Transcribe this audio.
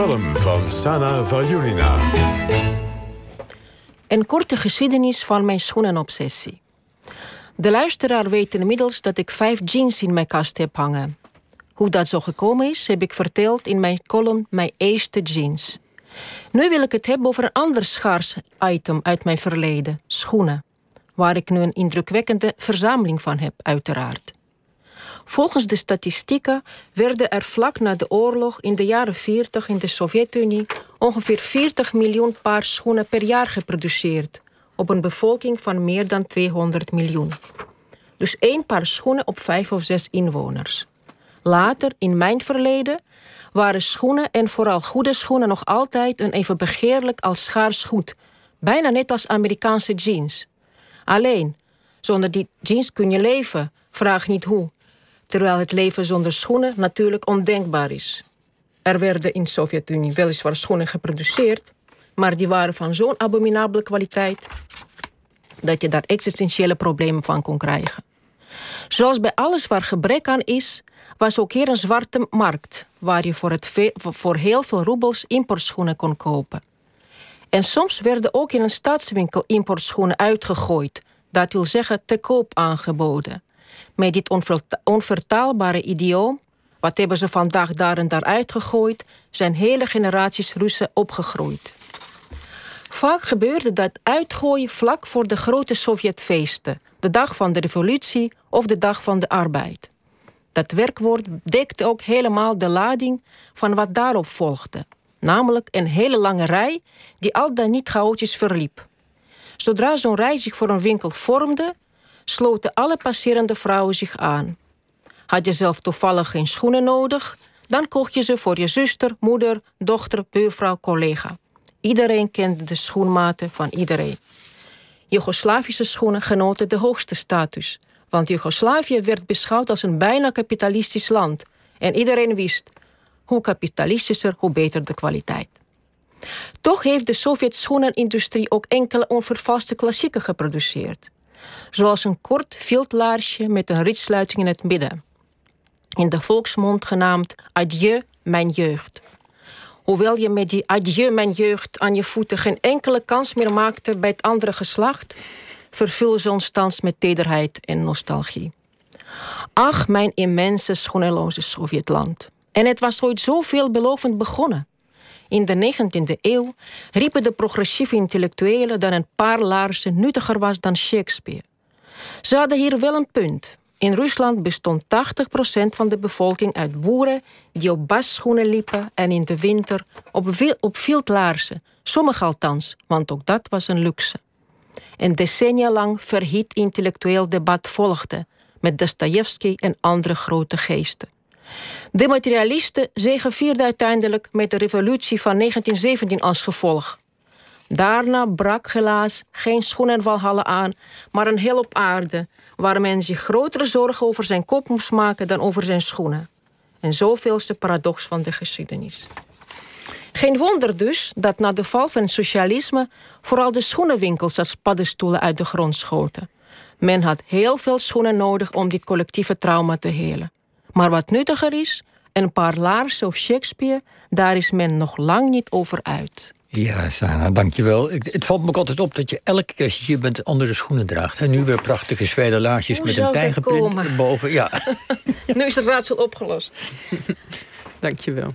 column van Sana Valjulina. Een korte geschiedenis van mijn schoenenobsessie. De luisteraar weet inmiddels dat ik vijf jeans in mijn kast heb hangen. Hoe dat zo gekomen is, heb ik verteld in mijn column Mijn eerste jeans. Nu wil ik het hebben over een ander schaars item uit mijn verleden: schoenen. Waar ik nu een indrukwekkende verzameling van heb, uiteraard. Volgens de statistieken werden er vlak na de oorlog in de jaren 40 in de Sovjet-Unie ongeveer 40 miljoen paar schoenen per jaar geproduceerd, op een bevolking van meer dan 200 miljoen. Dus één paar schoenen op vijf of zes inwoners. Later, in mijn verleden, waren schoenen en vooral goede schoenen nog altijd een even begeerlijk als schaars goed, bijna net als Amerikaanse jeans. Alleen, zonder die jeans kun je leven, vraag niet hoe terwijl het leven zonder schoenen natuurlijk ondenkbaar is. Er werden in de Sovjet-Unie weliswaar schoenen geproduceerd, maar die waren van zo'n abominabele kwaliteit dat je daar existentiële problemen van kon krijgen. Zoals bij alles waar gebrek aan is, was ook hier een zwarte markt waar je voor, het voor heel veel roebels importschoenen kon kopen. En soms werden ook in een staatswinkel importschoenen uitgegooid, dat wil zeggen te koop aangeboden met dit onvertaalbare idioom, wat hebben ze vandaag daar en daar uitgegooid, zijn hele generaties Russen opgegroeid. Vaak gebeurde dat uitgooien vlak voor de grote Sovjetfeesten, de dag van de revolutie of de dag van de arbeid. Dat werkwoord dekte ook helemaal de lading van wat daarop volgde, namelijk een hele lange rij die al dan niet chaotisch verliep. Zodra zo'n rij zich voor een winkel vormde, sloten alle passerende vrouwen zich aan. Had je zelf toevallig geen schoenen nodig, dan kocht je ze voor je zuster, moeder, dochter, buurvrouw, collega. Iedereen kende de schoenmaten van iedereen. Joegoslavische schoenen genoten de hoogste status, want Joegoslavië werd beschouwd als een bijna kapitalistisch land en iedereen wist hoe kapitalistischer, hoe beter de kwaliteit. Toch heeft de Sovjet-schoenenindustrie ook enkele onvervaste klassieken geproduceerd zoals een kort viltlaarsje met een ritsluiting in het midden. In de volksmond genaamd Adieu, mijn jeugd. Hoewel je met die Adieu, mijn jeugd aan je voeten geen enkele kans meer maakte bij het andere geslacht, vervullen ze ons thans met tederheid en nostalgie. Ach, mijn immense schoeneloze Sovjetland. En het was ooit zo veelbelovend begonnen. In de 19e eeuw riepen de progressieve intellectuelen dat een paar laarzen nuttiger was dan Shakespeare. Ze hadden hier wel een punt. In Rusland bestond 80% van de bevolking uit boeren die op basschoenen liepen en in de winter op, op viltlaarzen. Sommige althans, want ook dat was een luxe. Een decennia lang verhit intellectueel debat volgde met Dostoevsky en andere grote geesten. De materialisten zegevierden uiteindelijk met de revolutie van 1917 als gevolg. Daarna brak helaas geen schoenenvalhallen aan, maar een hel op aarde, waar men zich grotere zorgen over zijn kop moest maken dan over zijn schoenen. En zoveel is de paradox van de geschiedenis. Geen wonder dus dat na de val van het socialisme vooral de schoenenwinkels als paddenstoelen uit de grond schoten. Men had heel veel schoenen nodig om dit collectieve trauma te helen. Maar wat nuttiger is, een paar laarzen of Shakespeare, daar is men nog lang niet over uit. Ja, Sana, dankjewel. Het valt me ook altijd op dat je elke keer als je hier bent andere schoenen draagt. En nu weer prachtige zwede laarsjes met een tijgerprint erboven. Ja. nu is het raadsel opgelost. dankjewel.